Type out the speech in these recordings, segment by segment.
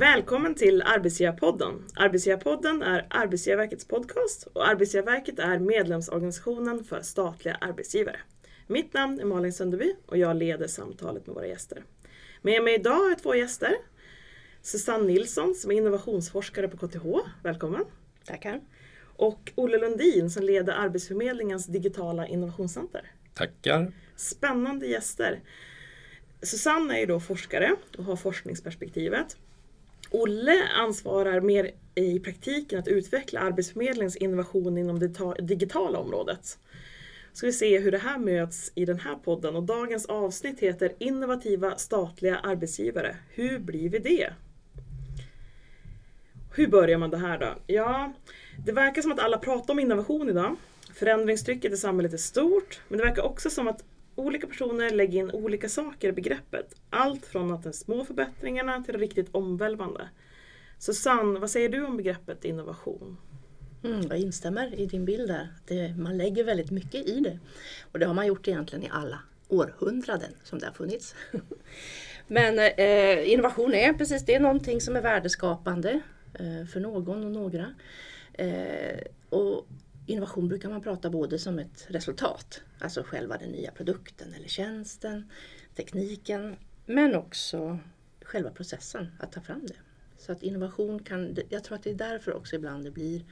Välkommen till Arbetsgivarpodden. Arbetsgivarpodden är Arbetsgivarverkets podcast och Arbetsgivarverket är medlemsorganisationen för statliga arbetsgivare. Mitt namn är Malin Sönderby och jag leder samtalet med våra gäster. Med mig idag har jag två gäster. Susanne Nilsson som är innovationsforskare på KTH. Välkommen! Tackar! Och Olle Lundin som leder Arbetsförmedlingens digitala innovationscenter. Tackar! Spännande gäster! Susanne är ju då forskare och har forskningsperspektivet. Olle ansvarar mer i praktiken att utveckla Arbetsförmedlingens innovation inom det digitala området. Ska vi se hur det här möts i den här podden och dagens avsnitt heter Innovativa statliga arbetsgivare. Hur blir vi det? Hur börjar man det här då? Ja, det verkar som att alla pratar om innovation idag. Förändringstrycket i samhället är stort, men det verkar också som att olika personer lägger in olika saker i begreppet. Allt från att de små förbättringarna till det riktigt omvälvande. Susanne, vad säger du om begreppet innovation? Mm, jag instämmer i din bild där. Det, man lägger väldigt mycket i det. Och det har man gjort egentligen i alla århundraden som det har funnits. Men eh, innovation är precis det, någonting som är värdeskapande eh, för någon och några. Eh, innovation brukar man prata både som ett resultat, alltså själva den nya produkten eller tjänsten, tekniken, men också själva processen att ta fram det. Så att innovation kan, jag tror att det är därför också ibland det blir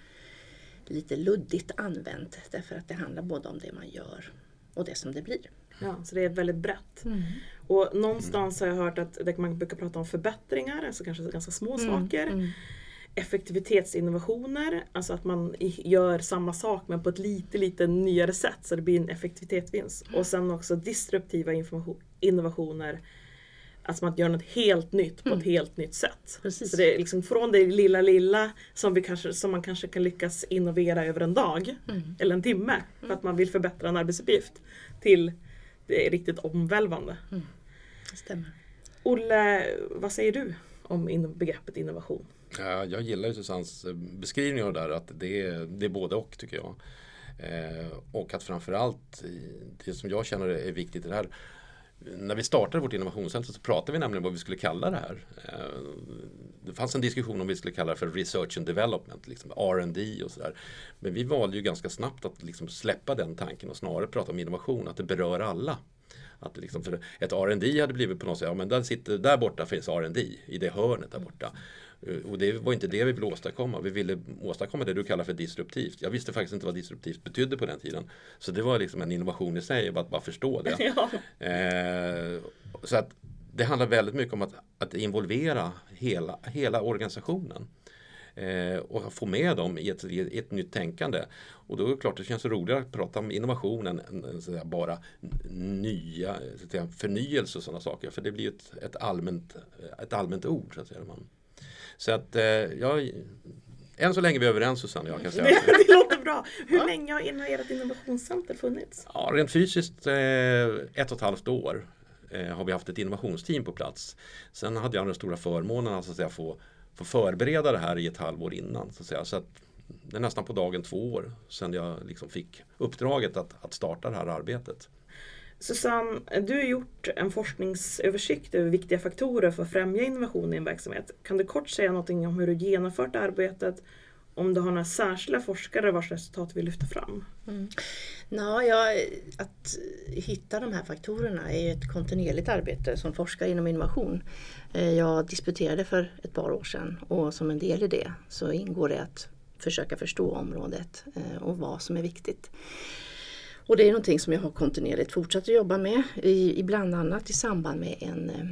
lite luddigt använt. Därför att det handlar både om det man gör och det som det blir. Ja, så det är väldigt brett. Mm. Och någonstans har jag hört att man brukar prata om förbättringar, alltså kanske ganska små mm. saker. Mm. Effektivitetsinnovationer, alltså att man gör samma sak men på ett lite, lite nyare sätt så det blir en effektivitetsvinst. Och sen också disruptiva innovationer Alltså man gör något helt nytt på mm. ett helt nytt sätt. Precis. Så det är liksom från det lilla lilla som, vi kanske, som man kanske kan lyckas innovera över en dag mm. eller en timme för att mm. man vill förbättra en arbetsuppgift till det är riktigt omvälvande. Mm. Stämmer. Olle, vad säger du om begreppet innovation? Ja, jag gillar ju Susannes eh, beskrivning av det där att det är, det är både och tycker jag. Eh, och att framförallt det som jag känner är viktigt i det här när vi startade vårt innovationscenter så pratade vi nämligen vad vi skulle kalla det här. Eh, det fanns en diskussion om vi skulle kalla det för research and development, liksom R&D och sådär. Men vi valde ju ganska snabbt att liksom släppa den tanken och snarare prata om innovation, att det berör alla. Att liksom för ett R&D hade blivit på något sätt, ja men där, sitter, där borta finns R&D i det hörnet där borta. Eh, och det var inte det vi ville åstadkomma. Vi ville åstadkomma det du kallar för disruptivt. Jag visste faktiskt inte vad disruptivt betydde på den tiden. Så det var liksom en innovation i sig, att bara förstå det. Ja. Eh, så att det handlar väldigt mycket om att, att involvera hela, hela organisationen. Eh, och få med dem i ett, i ett nytt tänkande. Och då är det klart det känns roligare att prata om innovation än, än säga, bara nya säga, förnyelse och sådana saker. För det blir ett, ett, allmänt, ett allmänt ord. Så att säga. Man, så att eh, jag än så länge är vi överens Susanne jag kan säga. Det, det låter bra. Hur ja. länge har ert innovationscenter funnits? Ja, rent fysiskt eh, ett och ett halvt år eh, har vi haft ett innovationsteam på plats. Sen hade jag den stora förmånen att, att få, få förbereda det här i ett halvår innan. Så att säga. Så att det är nästan på dagen två år sedan jag liksom fick uppdraget att, att starta det här arbetet. Susanne, du har gjort en forskningsöversikt över viktiga faktorer för att främja innovation i en verksamhet. Kan du kort säga något om hur du genomfört arbetet? Om du har några särskilda forskare vars resultat vi lyfter fram? Mm. Nå, ja, att hitta de här faktorerna är ett kontinuerligt arbete som forskare inom innovation. Eh, jag disputerade för ett par år sedan och som en del i det så ingår det att försöka förstå området eh, och vad som är viktigt. Och det är någonting som jag har kontinuerligt fortsatt att jobba med, i, bland annat i samband med en eh,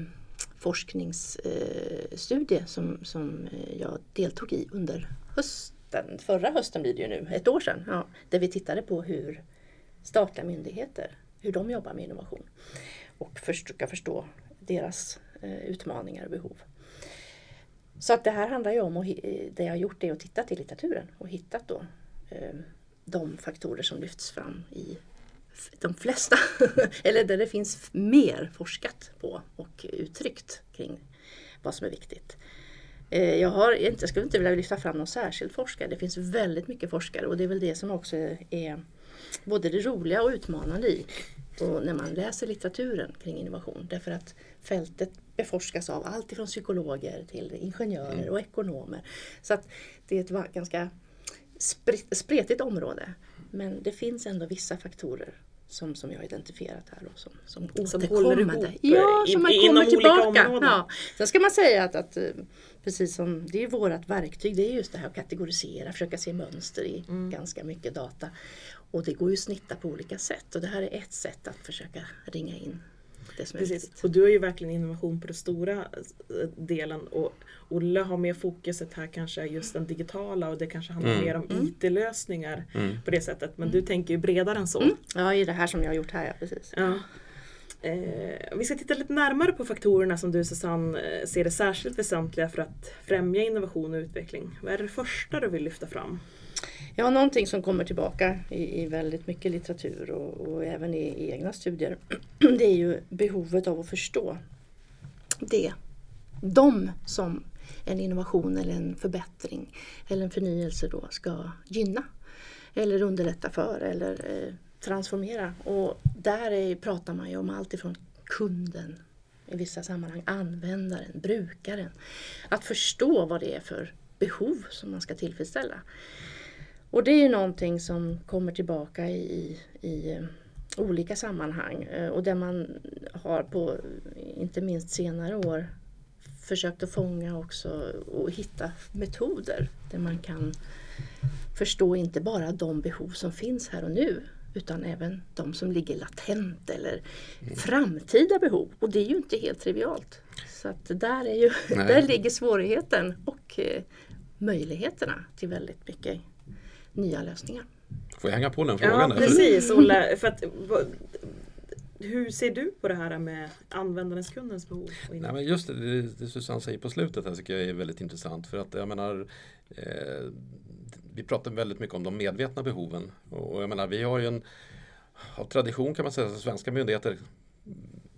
forskningsstudie som, som jag deltog i under hösten, förra hösten blir det ju nu, ett år sedan, ja, där vi tittade på hur statliga myndigheter, hur de jobbar med innovation och försöka förstå deras eh, utmaningar och behov. Så att det här handlar ju om, och det jag har gjort är att titta till litteraturen och hittat då eh, de faktorer som lyfts fram i de flesta, eller där det finns mer forskat på och uttryckt kring vad som är viktigt. Eh, jag, har, jag skulle inte vilja lyfta fram någon särskild forskare, det finns väldigt mycket forskare och det är väl det som också är både det roliga och utmanande i och när man läser litteraturen kring innovation. Därför att fältet beforskas av allt ifrån psykologer till ingenjörer Mm. och ekonomer. Så att det är ett ganska spretigt område. Men det finns ändå vissa faktorer som, som jag har identifierat här och som, som, Som håller återkommande. ihop, Ja, eh, som man kommer olika tillbaka. områden. Ja. Sen ska man säga att, att eh, precis som det är vårt verktyg, det är just det här att kategorisera, försöka se mönster i Mm. ganska mycket data. Och det går ju att snitta på olika sätt och det här är ett sätt att försöka ringa in det som är Precis. viktigt. Och du har ju verkligen innovation på den stora eh, delen och Olle har mer fokuset här kanske just den digitala och det kanske handlar Mm. mer om IT-lösningar Mm. på det sättet. Men du tänker ju bredare än så. Mm. Ja, i det här som jag har gjort här, ja precis. Ja. Eh, vi ska titta lite närmare på faktorerna som du Susanne eh, ser är särskilt väsentliga för att främja innovation och utveckling. Vad är det första du vill lyfta fram? Ja, någonting som kommer tillbaka i, i väldigt mycket litteratur och, och även i, i egna studier. Det är ju behovet av att förstå det. De som en innovation eller en förbättring eller en förnyelse då ska gynna. Eller underlätta för eller eh, transformera. Och där är, pratar man ju om allt ifrån kunden i vissa sammanhang, användaren, brukaren. Att förstå vad det är för behov som man ska tillfredsställa. Och det är ju någonting som kommer tillbaka i, i eh, olika sammanhang eh, och där man har på, inte minst senare år, försökt att fånga också och hitta metoder där man kan förstå inte bara de behov som finns här och nu utan även de som ligger latent eller framtida behov. Och det är ju inte helt trivialt. Så att där, är ju, där ligger svårigheten och eh, möjligheterna till väldigt mycket nya lösningar. Får jag hänga på den Ja, frågan? där? precis Olle. För att, hur ser du på det här med användarens, kundens behov? Nej, men just det, det, det Susanne säger på slutet här tycker jag är väldigt intressant. För att jag menar, eh, vi pratar väldigt mycket om de medvetna behoven. Och, jag menar, vi har ju en, av tradition kan man säga, att svenska myndigheter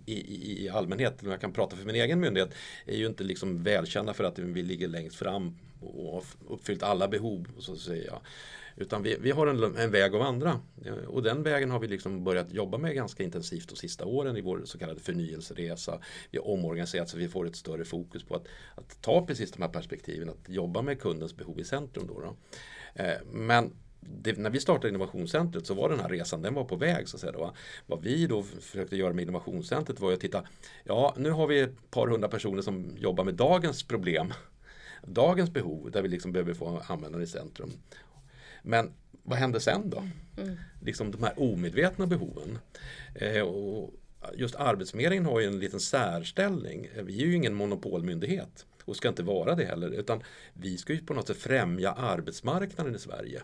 i, i, i allmänhet, om jag kan prata för min egen myndighet, är ju inte liksom välkända för att vi ligger längst fram och har uppfyllt alla behov. Så att säga. Utan vi, vi har en, en väg att vandra. Eh, och den vägen har vi liksom börjat jobba med ganska intensivt de sista åren i vår så kallade förnyelseresa. Vi har omorganiserat så vi får ett större fokus på att, att ta precis de här perspektiven, att jobba med kundens behov i centrum. Då, då. Eh, Men det, när vi startade innovationscentret så var den här resan den var på väg. Så att säga, då. Vad vi då försökte göra med innovationscentret var att titta, ja nu har vi ett par hundra personer som jobbar med dagens problem. Dagens behov där vi liksom behöver få användare i centrum. Men vad händer sen då? Liksom de här omedvetna behoven. Eh, och just Arbetsförmedlingen har ju en liten särställning. Vi är ju ingen monopolmyndighet och ska inte vara det heller. Utan vi ska ju på något sätt främja arbetsmarknaden i Sverige.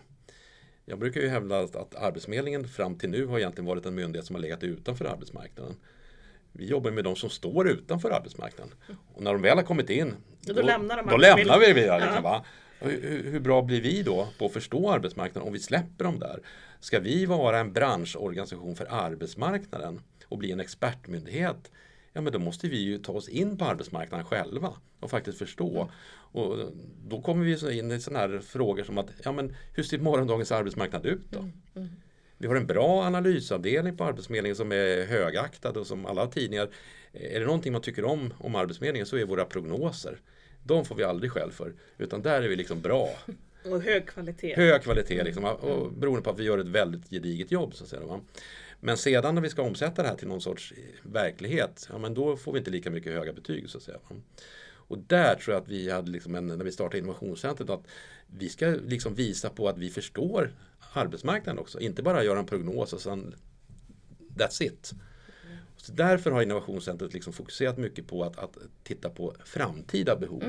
Jag brukar ju hävda att, att Arbetsförmedlingen fram till nu har egentligen varit en myndighet som har legat utanför arbetsmarknaden. Vi jobbar med de som står utanför arbetsmarknaden. Och när de väl har kommit in, Och då lämnar de då lämnar vi det. Liksom, Ja. va? Hur- hur bra blir vi då på att förstå arbetsmarknaden om vi släpper dem där? Ska vi vara en branschorganisation för arbetsmarknaden och bli en expertmyndighet? Ja men då måste vi ju ta oss in på arbetsmarknaden själva och faktiskt förstå. Och då kommer vi så in i sådana här frågor som att ja, men hur ser morgondagens arbetsmarknad ut då? Vi har en bra analysavdelning på Arbetsförmedlingen som är högaktad och som alla tidningar. Är det någonting man tycker om om Arbetsförmedlingen så är våra prognoser. De får vi aldrig skäll för. Utan där är vi liksom bra. Och hög kvalitet. Hög kvalitet liksom, och beroende på att vi gör ett väldigt gediget jobb. Så att säga, va? Men sedan när vi ska omsätta det här till någon sorts verklighet, ja, men då får vi inte lika mycket höga betyg. Så att säga. Och där tror jag att vi hade, liksom en, när vi startade innovationscentret, att vi ska liksom visa på att vi förstår arbetsmarknaden också. Inte bara göra en prognos och sen that's it. Så därför har innovationscentret liksom fokuserat mycket på att, att titta på framtida behov.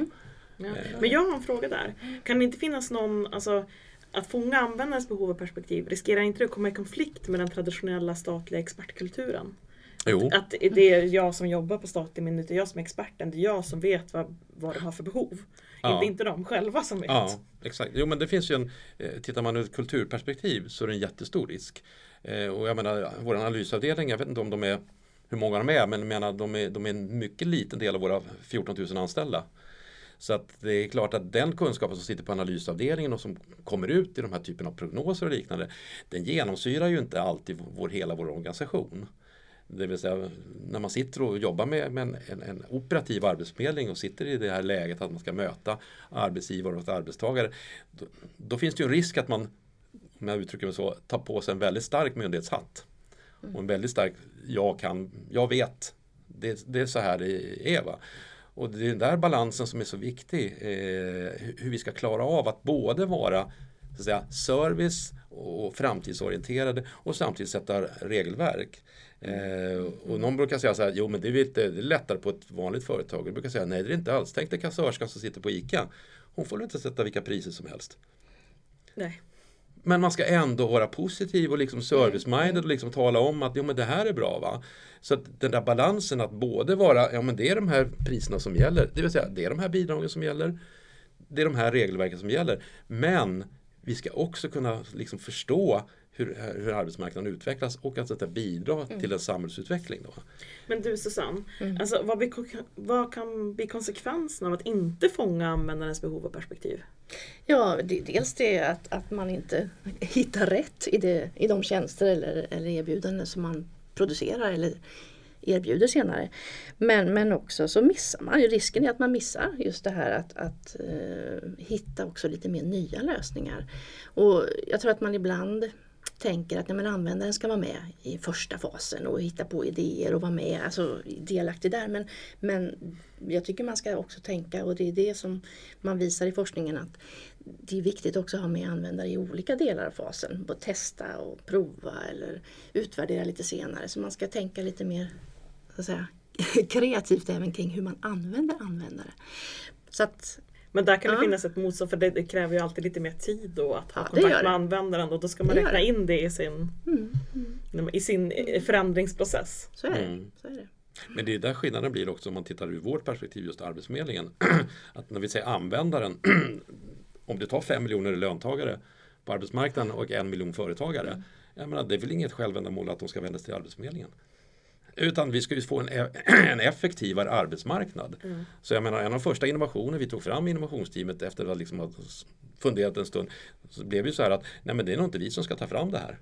Ja. Men jag har en fråga där. Kan det inte finnas någon, alltså att fånga användarens behov och perspektiv, riskerar inte det att komma i konflikt med den traditionella statliga expertkulturen? Jo. Att det är jag som jobbar på statlig myndighet, det är jag som är experten, det är jag som vet vad, vad de har för behov. Ja. Inte, inte de själva som vet. Ja, exakt. Jo, men det finns ju en, eh, tittar man ur ett kulturperspektiv så är det en jättestor risk. Eh, och jag menar, vår analysavdelning, jag vet inte om de är, hur många de är, men jag menar, de, är, de är en mycket liten del av våra 14 000 anställda. Så att det är klart att den kunskapen som sitter på analysavdelningen och som kommer ut i de här typen av prognoser och liknande, den genomsyrar ju inte alltid vår, hela vår organisation. Det vill säga när man sitter och jobbar med, med en, en, en, operativ arbetsförmedling och sitter i det här läget att man ska möta arbetsgivare och arbetstagare. Då, då finns det ju en risk att man, om jag uttrycker mig så, tar på sig en väldigt stark myndighetshatt. Och en väldigt stark, jag kan, jag vet. Det, det är så här det är. Va? Och det är den där balansen som är så viktig. Eh, hur vi ska klara av att både vara så att säga, service och framtidsorienterade och samtidigt sätta regelverk. Eh, och någon brukar säga så här, jo men det är, lite, det är lättare på ett vanligt företag. Jag brukar säga, nej det är inte alls. Tänk dig kassörskan som sitter på ICA. Hon får väl inte sätta vilka priser som helst. Nej. Men man ska ändå vara positiv och liksom service-minded och liksom tala om att jo, men det här är bra. va Så att den där balansen att både vara, ja men det är de här priserna som gäller, det vill säga det är de här bidragen som gäller, det är de här regelverken som gäller. Men vi ska också kunna liksom förstå hur, hur arbetsmarknaden utvecklas och att detta bidrar mm. till en samhällsutveckling. Då. Men du Susanne, mm. alltså, vad, blir, vad kan bli konsekvensen av att inte fånga användarens behov och perspektiv? Ja, det, dels det att, att man inte hittar rätt i, det, i de tjänster eller, eller erbjudanden som man producerar eller erbjuder senare. Men, men också så missar man risken är att man missar just det här att, att uh, hitta också lite mer nya lösningar. Och jag tror att man ibland tänker att nej, men användaren ska vara med i första fasen och hitta på idéer och vara med, alltså delaktig där. Men, men jag tycker man ska också tänka, och det är det som man visar i forskningen, att det är viktigt också att ha med användare i olika delar av fasen. Både testa och prova eller utvärdera lite senare. Så man ska tänka lite mer så att säga, kreativt även kring hur man använder användare. Så att men där kan det finnas ett motstånd för det, det, kräver ju alltid lite mer tid då att ha ja, kontakt med användaren och då ska man det räkna in det i sin, mm. Mm. i sin mm. förändringsprocess. Så är, det. Mm. Så är det. Men det är där skillnaden blir också om man tittar ur vårt perspektiv just Arbetsförmedlingen. att när vi säger användaren, om det tar fem miljoner löntagare på arbetsmarknaden och en miljon företagare. Mm. Jag menar, det är väl inget självändamål att de ska vända sig till Arbetsförmedlingen. Utan vi ska ju få en, e- en effektivare arbetsmarknad. Mm. Så jag menar en av de första innovationer vi tog fram i innovationsteamet efter att liksom ha funderat en stund. Så blev det så här att nej men det är nog inte vi som ska ta fram det här.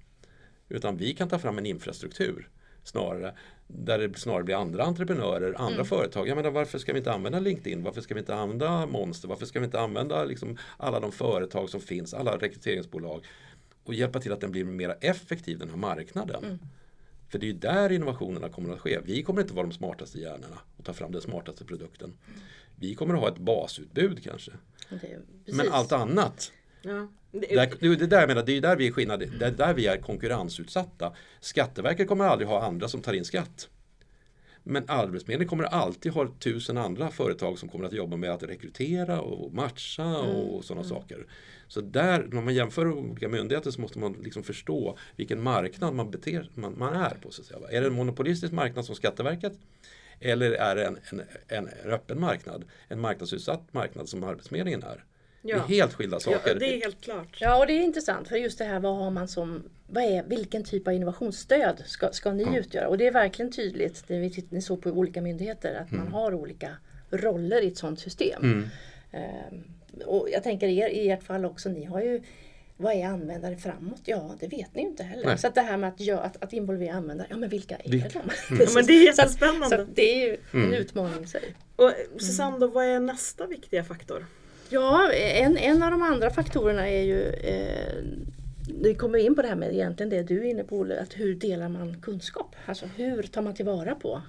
Utan vi kan ta fram en infrastruktur snarare. Där det snarare blir andra entreprenörer, andra mm. företag. Jag menar, varför ska vi inte använda LinkedIn? Varför ska vi inte använda Monster? Varför ska vi inte använda liksom alla de företag som finns, alla rekryteringsbolag och hjälpa till att den blir mer effektiv, den här marknaden. Mm. För det är ju där innovationerna kommer att ske. Vi kommer inte vara de smartaste hjärnorna och ta fram den smartaste produkten. Vi kommer att ha ett basutbud kanske. Men allt annat Ja. Det, är, det, där menar, det är där vi är skillnad, det är där vi är konkurrensutsatta. Skatteverket kommer aldrig ha andra som tar in skatt. Men Arbetsförmedlingen kommer alltid ha tusen andra företag som kommer att jobba med att rekrytera och matcha mm. och sådana mm. saker. Så där, när man jämför olika myndigheter så måste man liksom förstå vilken marknad man, beter, man, man är på. Så att säga. Är det en monopolistisk marknad som Skatteverket? Eller är det en, en, en öppen marknad? En marknadsutsatt marknad som Arbetsförmedlingen är? Ja. Det är helt skilda saker. Ja, det är helt klart. Ja, och det är intressant för just det här vad har man som, vad är, vilken typ av innovationsstöd ska, ska ni ja. utgöra? Och det är verkligen tydligt, det vi ni såg på olika myndigheter, att mm. man har olika roller i ett sådant system. Mm. Um, och jag tänker er, i ert fall också, ni har ju vad är användare framåt? Ja, det vet ni ju inte heller. Nej. Så att det här med att, ja, att, att involvera användare, ja men vilka är vilka? de? Mm. ja, men det är jättespännande. Så, så det är ju en mm. utmaning i sig. Och Susanne, då, vad är nästa viktiga faktor? Ja, en, en av de andra faktorerna är ju eh, det kommer in på det här med egentligen det du är inne på Olle, att hur delar man kunskap? Alltså hur tar man tillvara på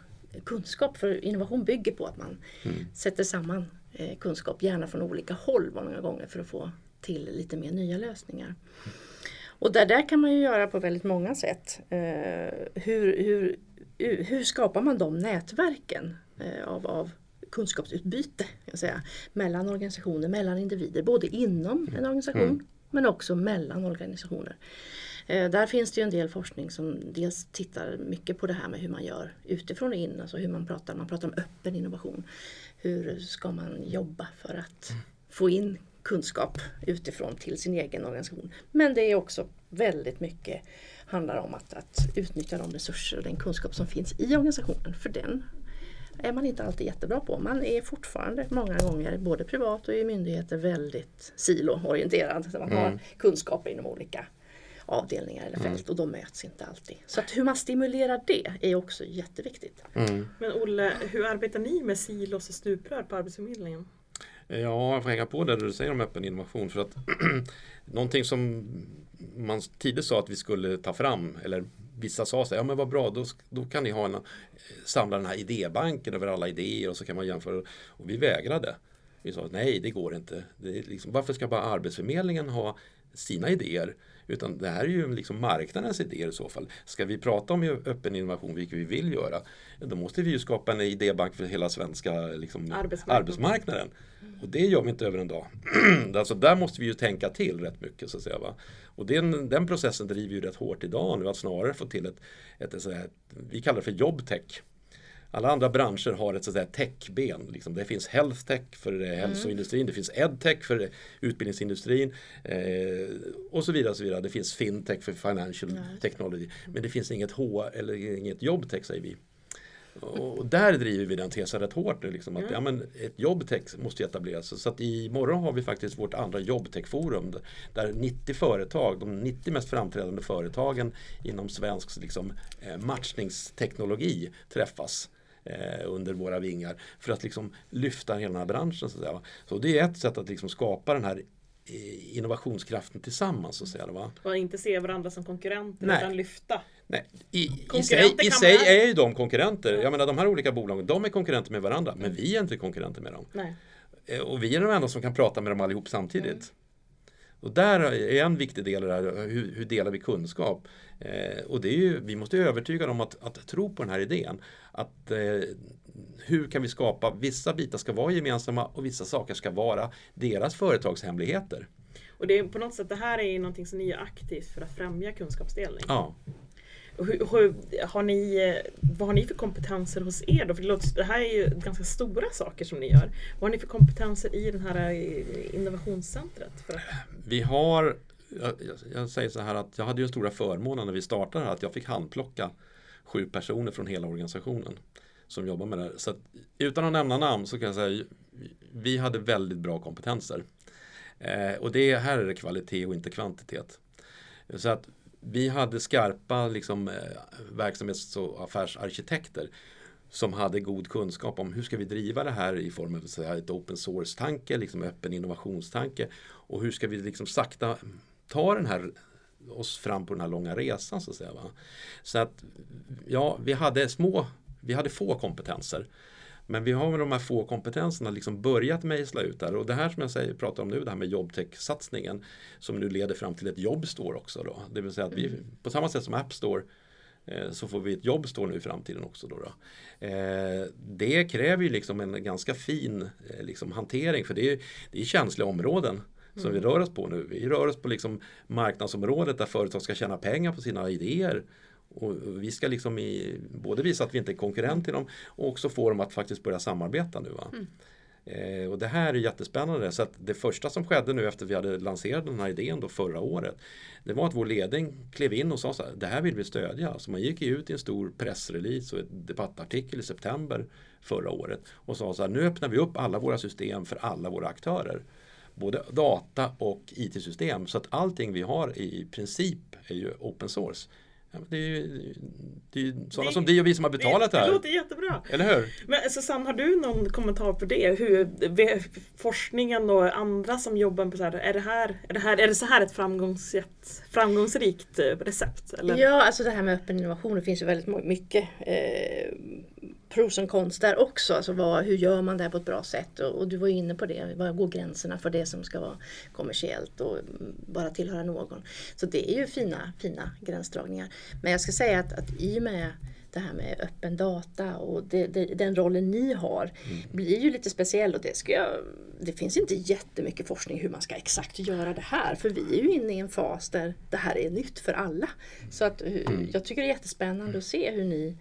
kunskap? För innovation bygger på att man mm. sätter samman eh, kunskap, gärna från olika håll många gånger för att få till lite mer nya lösningar. Och där, där kan man ju göra på väldigt många sätt. Eh, hur, hur, hur skapar man de nätverken eh, av, av kunskapsutbyte jag säga, mellan organisationer, mellan individer, både inom en organisation mm. men också mellan organisationer. Eh, där finns det en del forskning som dels tittar mycket på det här med hur man gör utifrån och in, alltså hur man pratar, man pratar om öppen innovation. Hur ska man jobba för att mm. få in kunskap utifrån till sin egen organisation. Men det är också väldigt mycket handlar om att, att utnyttja de resurser och den kunskap som finns i organisationen. För den är man inte alltid jättebra på. Man är fortfarande många gånger, både privat och i myndigheter, väldigt siloorienterad. Man har mm. kunskaper inom olika avdelningar eller fält och de möts inte alltid. Så att hur man stimulerar det är också jätteviktigt. Mm. Men Olle, hur arbetar ni med silos och stuprör på Arbetsförmedlingen? Ja, jag får hänga på det du säger om öppen innovation. För att någonting som man tidigt sa att vi skulle ta fram, eller vissa sa så här, ja men vad bra, då, då kan ni ha en, samla den här idébanken över alla idéer och så kan man jämföra. Och vi vägrade. Vi sa nej, det går inte. Det liksom, varför ska bara Arbetsförmedlingen ha sina idéer? Utan det här är ju liksom marknadens idéer i så fall. Ska vi prata om öppen innovation, vilket vi vill göra, då måste vi ju skapa en idébank för hela svenska liksom, Arbetsmarknaden. arbetsmarknaden. Och det gör vi inte över en dag. alltså där måste vi ju tänka till rätt mycket. Så att säga, va? Och den, den processen driver ju rätt hårt idag nu, att snarare få till ett, ett, ett, ett vi kallar det för jobbtech. Alla andra branscher har ett sådär techben. Liksom. Det finns health tech för eh, hälsoindustrin, det finns edtech för utbildningsindustrin eh, och så vidare. Så vidare. Det finns fintech för financial Nej. technology. Men det finns inget H eller inget jobbtech säger vi. Och där driver vi den tesen rätt hårt. Liksom, att, Mm. ja, men ett jobbtech måste etableras. Så att imorgon har vi faktiskt vårt andra jobbtechforum. Där 90 företag, de 90 mest framträdande företagen inom svensk liksom, eh, matchningsteknologi träffas eh, under våra vingar. För att liksom lyfta hela den här branschen. Så, så det är ett sätt att liksom skapa den här innovationskraften tillsammans. Så att säga, va? Och inte se varandra som konkurrenter Nej. utan lyfta. Nej, i, i sig, i sig man- är ju de konkurrenter. Jag menar de här olika bolagen, de är konkurrenter med varandra. Men vi är inte konkurrenter med dem. Nej. Eh, Och vi är de enda som kan prata med dem allihop samtidigt. Och där är en viktig del i det här, hur, hur delar vi kunskap? Eh, och det är ju, vi måste övertyga dem att, att tro på den här idén. Att eh, hur kan vi skapa, vissa bitar ska vara gemensamma och vissa saker ska vara deras företagshemligheter. Och det är på något sätt, det här är någonting som ni gör aktivt för att främja kunskapsdelning. Ja. Hur, hur, har ni, vad har ni för kompetenser hos er då? För det, låter, det här är ju ganska stora saker som ni gör. Vad har ni för kompetenser i det här eh, innovationscentret? Att, Vi har, jag, jag- jag säger så här att jag hade ju stora förmånen när vi startade här att jag fick handplocka sju personer från hela organisationen som jobbar med det här. Så att, utan att nämna namn så kan jag säga vi hade väldigt bra kompetenser. Eh, och det här är det kvalitet och inte kvantitet. Så att vi hade skarpa liksom, eh, verksamhets och affärsarkitekter som hade god kunskap om hur ska vi driva det här i form av så här, ett open source-tanke, liksom öppen innovationstanke och hur ska vi liksom sakta ta den här oss fram på den här långa resan så att säga. Va? Så att ja, vi hade små, vi hade få kompetenser. Men vi har med de här få kompetenserna liksom börjat mejsla ut där och det här som jag säger, pratar om nu, det här med jobbtech-satsningen som nu leder fram till ett jobbstore också. Då. Det vill säga att vi, på samma sätt som App Store eh, så får vi ett jobbstore nu i framtiden också. Då, då. Eh, det kräver ju liksom en ganska fin eh, liksom hantering för det är, det är känsliga områden som vi rör oss på nu. Vi rör oss på liksom marknadsområdet där företag ska tjäna pengar på sina idéer. Och vi ska liksom i, både visa att vi inte är konkurrent till dem och också få dem att faktiskt börja samarbeta nu. Va? Eh, och det här är jättespännande. Så att det första som skedde nu efter vi hade lanserat den här idén då förra året. Det var att vår ledning klev in och sa så här, det här vill vi stödja. Så man gick ut i en stor pressrelease och ett debattartikel i september förra året och sa så här, nu öppnar vi upp alla våra system för alla våra aktörer. Både data och IT-system. Så att allting vi har i princip är ju open source. Det är ju, det är ju sådana Det- som vi och vi som har betalat det det här. låter jättebra. Eller hur? Men Susanne, har du någon kommentar på det? Hur forskningen och andra som jobbar på så här, är det här, är det här, är det så här ett framgångs, ett framgångsrikt eh, recept? Eller? Ja, alltså det här med öppen innovation, det finns ju väldigt mycket eh, pros och cons där också. Alltså vad, hur gör man det här på ett bra sätt? Och, och du var ju inne på det, var går gränserna för det som ska vara kommersiellt och mm, bara tillhöra någon? Så det är ju fina, fina gränsdragningar. Men jag ska säga att, att i och med det här med öppen data och det, det, den rollen ni har blir ju lite speciell och det ska jag, det finns inte jättemycket forskning hur man ska exakt göra det här för vi är ju inne i en fas där det här är nytt för alla. Så att hur- jag tycker det är jättespännande att se hur ni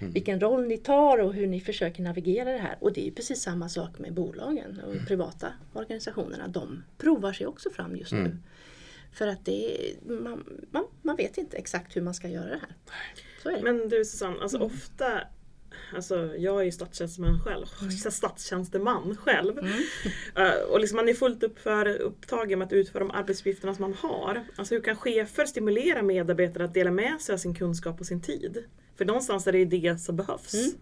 vilken roll ni tar och hur ni försöker navigera det här. Och det är ju precis samma sak med bolagen och privata organisationerna. De provar sig också fram just nu. För att det är, man, man, man vet inte exakt hur man ska göra det här. Så är det. Men du Susanne, alltså Mm. ofta Alltså, jag är ju statstjänsteman själv. Mm. Statstjänsteman själv. Mm. Eh, och liksom man är fullt upp för, upptagen med att utföra de arbetsuppgifterna som man har. Alltså hur kan chefer stimulera medarbetare att dela med sig av sin kunskap och sin tid? För någonstans är det ju det som behövs. Mm.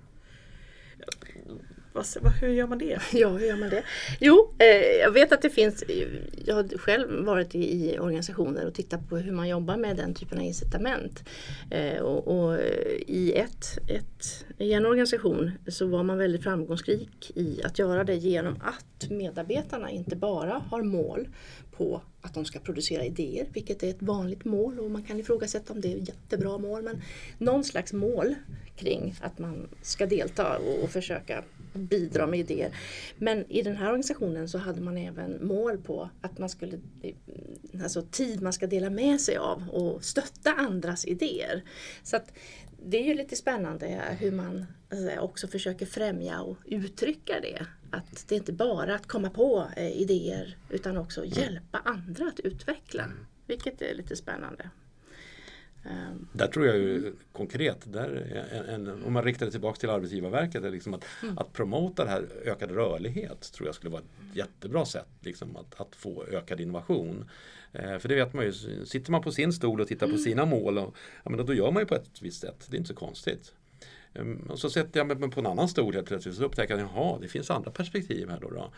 Hur gör man det? Ja, hur gör man det? Jo, eh, jag vet att det finns, jag har själv varit i, i organisationer och tittat på hur man jobbar med den typen av incitament. Eh, och, och eh, i, ett, ett, I en organisation så var man väldigt framgångsrik i att göra det genom att medarbetarna inte bara har mål på att de ska producera idéer, vilket är ett vanligt mål och man kan ifrågasätta om det är ett jättebra mål. Men någon slags mål kring att man ska delta och, och försöka bidra med idéer. Men i den här organisationen så hade man även mål på att man skulle, alltså tid man ska dela med sig av och stötta andras idéer. Så att det är ju lite spännande hur man också försöker främja och uttrycka det. Att det är inte bara att komma på eh, idéer utan också hjälpa andra att utveckla. Vilket är lite spännande. Um, där tror jag ju konkret, där en, en, om man riktar det tillbaka till Arbetsgivarverket, är liksom att, mm. att promota det här ökad rörlighet tror jag skulle vara ett jättebra sätt liksom, att, att få ökad innovation. Eh, för det vet man ju, sitter man på sin stol och tittar mm. på sina mål, och, ja, men då gör man ju på ett visst sätt, det är inte så konstigt. Ehm, och så sätter jag mig på en annan stol helt plötsligt så upptäcker jag att det finns andra perspektiv här. Då, då.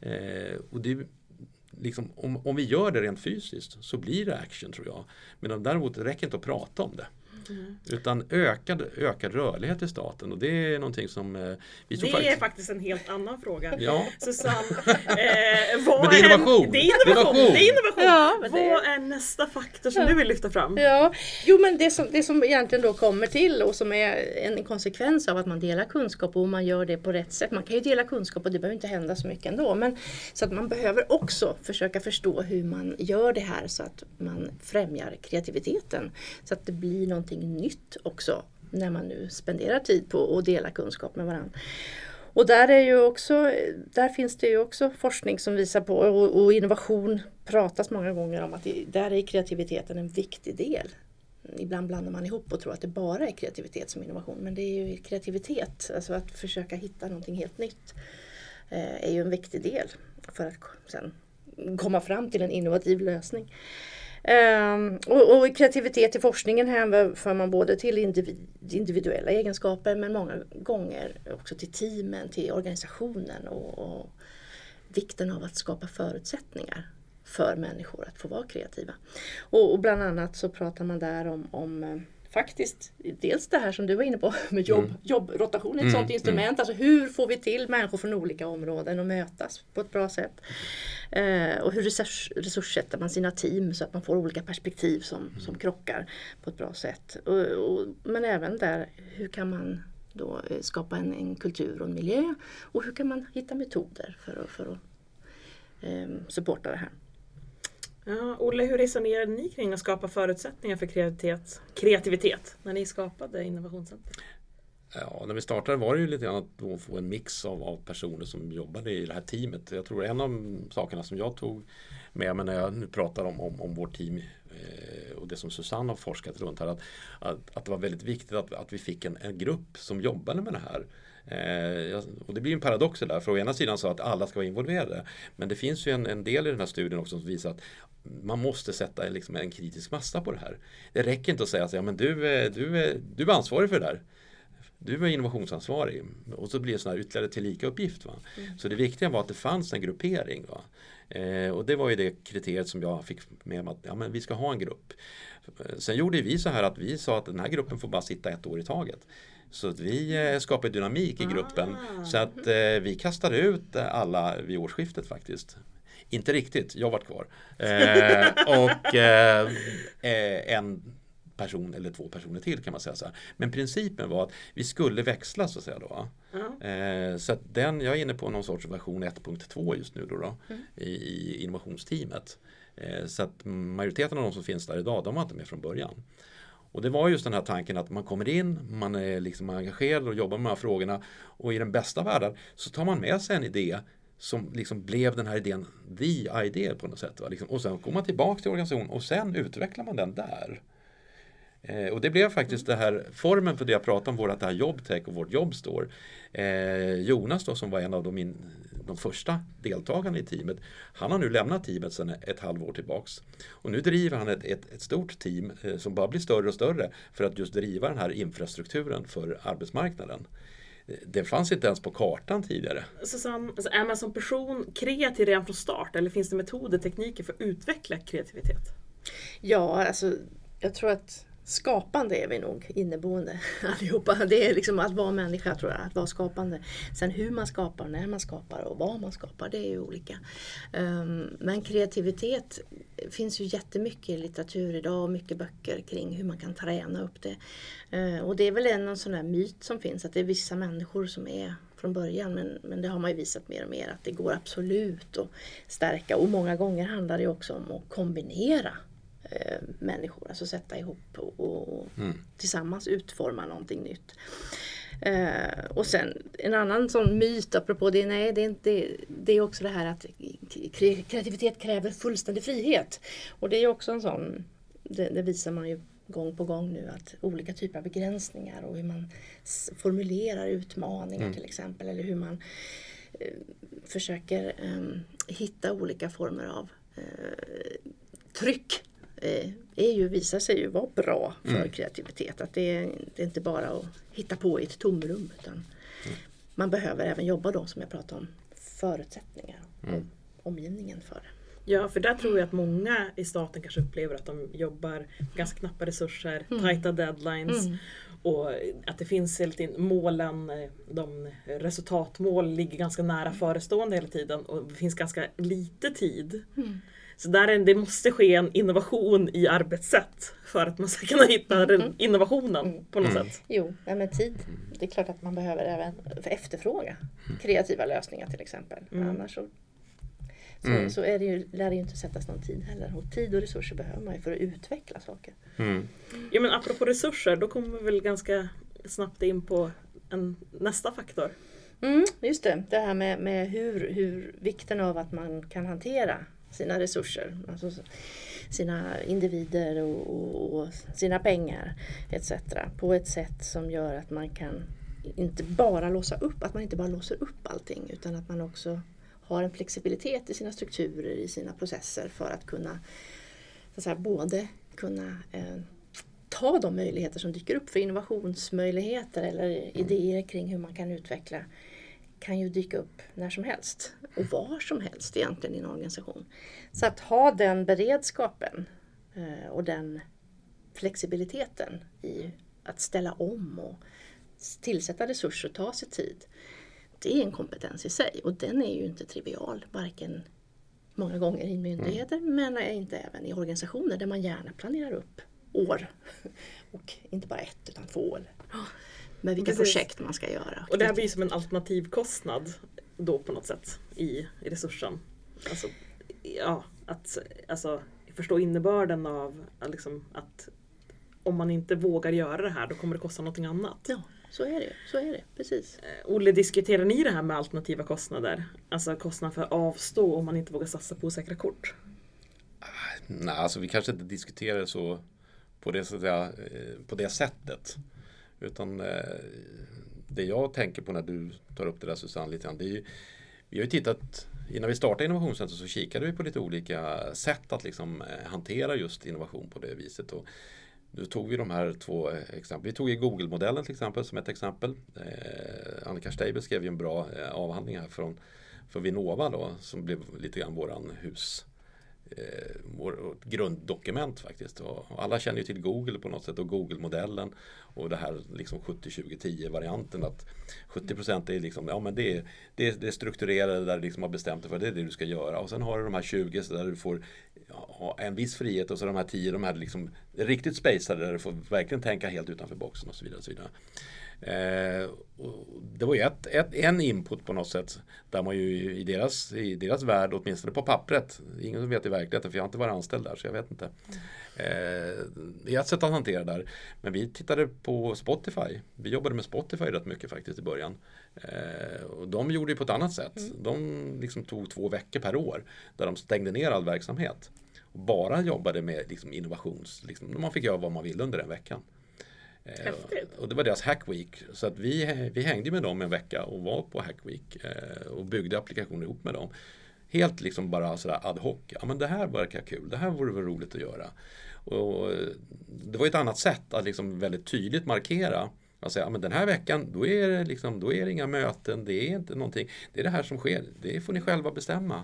Ehm, och det liksom, om, om vi gör det rent fysiskt så blir det action tror jag. Men däremot det räcker inte att prata om det. Mm. Utan ökad, ökad rörlighet i staten och det är någonting som eh, vi Det faktiskt... är faktiskt en helt annan fråga. Ja. Susanne, eh, vad Men det är innovation! En... Det är innovation! Det är innovation. Ja, vad det... är nästa faktor som ja. du vill lyfta fram? Ja, jo men det som, det som egentligen då kommer till och som är en konsekvens av att man delar kunskap och man gör det på rätt sätt. Man kan ju dela kunskap och det behöver inte hända så mycket ändå. Men, så att man behöver också försöka förstå hur man gör det här så att man främjar kreativiteten. Så att det blir någonting någonting nytt också när man nu spenderar tid på att dela kunskap med varandra. Och där, är ju också, där finns det ju också forskning som visar på och, och innovation pratas många gånger om att det, där är kreativiteten en viktig del. Ibland blandar man ihop och tror att det bara är kreativitet som innovation men det är ju kreativitet, alltså att försöka hitta någonting helt nytt eh, är ju en viktig del för att sen komma fram till en innovativ lösning. Um, och, och, kreativitet i forskningen hänför man både till individ, individuella egenskaper men många gånger också till teamen, till organisationen och, och vikten av att skapa förutsättningar för människor att få vara kreativa. Och, och bland annat så pratar man där om, om eh, faktiskt dels det här som du var inne på med jobb, mm. jobbrotation, ett mm. sådant instrument. Mm. Alltså hur får vi till människor från olika områden att mötas på ett bra sätt. Eh, och hur resurs, resurssätter man sina team så att man får olika perspektiv som, mm. som krockar på ett bra sätt. Och, och, men även där, hur kan man då eh, skapa en, en, kultur och en miljö och hur kan man hitta metoder för att, för att eh, supporta det här. Ja, Olle, hur resonerade ni kring att skapa förutsättningar för kreativitet, kreativitet när ni skapade Innovationscenter? Ja, när vi startade var det ju lite grann att få en mix av, av, personer som jobbade i det här teamet. Jag tror en av sakerna som jag tog med mig när jag nu pratar om, om, om vårt team eh, och det som Susanne har forskat runt här. Att, att, att det var väldigt viktigt att, att vi fick en, en grupp som jobbade med det här. Eh, och det blir en paradox där, för å ena sidan så att alla ska vara involverade. Men det finns ju en, en del i den här studien också som visar att man måste sätta liksom en kritisk massa på det här. Det räcker inte att säga att ja, men du, du, är, du är ansvarig för det där. Du är innovationsansvarig och så blir det en ytterligare tillika uppgift. Va? Mm. Så det viktiga var att det fanns en gruppering. Va? Eh, och det var ju det kriteriet som jag fick med mig att ja, men vi ska ha en grupp. Sen gjorde vi så här att vi sa att den här gruppen får bara sitta ett år i taget. Så att vi eh, skapade dynamik i gruppen. Ah. Så att eh, vi kastade ut alla vid årsskiftet faktiskt. Inte riktigt, jag varit kvar. Eh, och eh, eh, en person eller två personer till kan man säga. Så här. Men principen var att vi skulle växla så att säga. Då. Mm. så att den, jag är inne på någon sorts version 1.2 just nu då, då mm. i, i innovationsteamet. så att majoriteten av de som finns där idag, de var inte med från början. Och det var just den här tanken att man kommer in, man är liksom engagerad och jobbar med de här frågorna och i den bästa världen så tar man med sig en idé som liksom blev den här idén, the idea på något sätt. Va? Liksom, och sen går man tillbaka till organisationen och sen utvecklar man den där. Eh, och det blev faktiskt det här formen för det jag pratade om, vårt det här jobbtech och vårt jobb står. Eh, Jonas då som var en av de, in, de första deltagarna i teamet, han har nu lämnat teamet sedan ett halvår tillbaks. Och nu driver han ett, ett, ett stort team eh, som bara blir större och större för att just driva den här infrastrukturen för arbetsmarknaden. Det fanns inte ens på kartan tidigare. Susanne, alltså är man som person kreativ redan från start eller finns det metoder, tekniker för att utveckla kreativitet? Ja, alltså jag tror att skapande är vi nog inneboende allihopa. Det är liksom att vara människa tror jag, att vara skapande. Sen hur man skapar, när man skapar och vad man skapar, det är ju olika. Ehm, men kreativitet finns ju jättemycket i litteratur idag och mycket böcker kring hur man kan träna upp det. Ehm, och det är väl en sån där myt som finns att det är vissa människor som är från början men, men det har man ju visat mer och mer att det går absolut att stärka och många gånger handlar det också om att kombinera eh, människor. Alltså sätta ihop och, och mm. tillsammans utforma någonting nytt. Eh, och sen en annan sån myt apropå det, nej, det, är inte, det är också det här att kreativitet kräver fullständig frihet. Och det är också en sån, det, det visar man ju gång på gång nu att olika typer av begränsningar och hur man formulerar utmaningar mm. till exempel eller hur man eh, försöker eh, hitta olika former av eh, tryck är ju, visar sig ju vara bra för mm. kreativitet. Att det är, det är, inte bara att hitta på i ett tomrum utan mm. man behöver även jobba då som jag pratade om förutsättningar och mm. omgivningen för det. Ja, för där tror jag att många i staten kanske upplever att de jobbar med ganska knappa resurser, mm. tajta deadlines mm. och att det finns hela tiden målen, de resultatmål ligger ganska nära förestående hela tiden och det finns ganska lite tid. Mm. Så där är, det måste ske en innovation i arbetssätt för att man ska kunna hitta mm. den innovationen mm. på något mm. sätt. Jo, ja, men tid. Det är klart att man behöver även efterfråga kreativa lösningar till exempel. Mm. Annars så, så, mm. så, är det ju, lär det ju inte sättas någon tid heller. Och tid och resurser behöver man ju för att utveckla saker. Mm. Ja men apropå resurser, då kommer vi väl ganska snabbt in på en, nästa faktor. Mm, just det, det här med, med hur, hur vikten av att man kan hantera sina resurser. Alltså sina individer och, och, och, sina pengar etc. På ett sätt som gör att man kan inte bara låsa upp, att man inte bara låser upp allting utan att man också har en flexibilitet i sina strukturer, i sina processer för att kunna så att säga, både kunna eh, ta de möjligheter som dyker upp för innovationsmöjligheter eller idéer kring hur man kan utveckla kan ju dyka upp när som helst och var som helst egentligen i en organisation. Så att ha den beredskapen eh, och den flexibiliteten i att ställa om och tillsätta resurser och ta sig tid. Det är en kompetens i sig och den är ju inte trivial, varken många gånger i myndigheter mm. men inte även i organisationer där man gärna planerar upp år. Och inte bara ett utan två. Eller med vilka Precis. projekt man ska göra. Och det här blir som en alternativkostnad då på något sätt i, i resursen. Alltså, ja, att alltså, förstå innebörden av liksom, att om man inte vågar göra det här då kommer det kosta någonting annat. Ja, så är det. Så är det. Precis. Eh, Olle, diskuterar ni det här med alternativa kostnader? Alltså kostnad för att avstå om man inte vågar satsa på osäkra kort? Nej, alltså vi kanske inte diskuterar så på det, så att säga, eh, på det sättet. Utan eh, det jag tänker på när du tar upp det där Susanne lite grann, det är ju, vi har ju tittat Innan vi startade Innovationscentrum så kikade vi på lite olika sätt att liksom eh, hantera just innovation på det viset. Och nu tog vi de här två eh, exemplen. Vi tog Google-modellen till exempel som ett exempel. Eh, Annika Steiber skrev ju en bra eh, avhandling här från, från Vinnova då som blev lite grann våran hus Eh, vår grunddokument faktiskt. Och alla känner ju till Google på något sätt och Google-modellen och det här liksom 70-20-10 varianten att 70% är liksom, ja men det är, det är, det är strukturerade där du liksom har bestämt dig för det är det du ska göra och sen har du de här 20 där du får ha en viss frihet och så de här 10 de här liksom riktigt spacade där du får verkligen tänka helt utanför boxen och så vidare. Och så vidare. Eh, det var ju ett, ett, en input på något sätt där man ju i deras, i deras värld, åtminstone på pappret, ingen som vet i verkligheten för jag har inte varit anställd där så jag vet inte. Eh, det är ett sätt att hantera det där. Men vi tittade på Spotify. Vi jobbade med Spotify rätt mycket faktiskt i början. Eh, och de gjorde det på ett annat sätt. Mm. De liksom tog två veckor per år där de stängde ner all verksamhet. Och bara jobbade med liksom innovations... Liksom, man fick göra vad man ville under den veckan. Häftigt. Eh, och det var deras Hack Week. Så att vi, vi hängde med dem en vecka och var på Hack Week eh, och byggde applikationer ihop med dem. Helt liksom bara sådär ad hoc. Ja men det här verkar kul, det här vore väl roligt att göra. Och eh, det var ett annat sätt att liksom väldigt tydligt markera. Att säga, ja, men den här veckan då är, det liksom, då är det inga möten, det är inte någonting. Det är det här som sker, det får ni själva bestämma.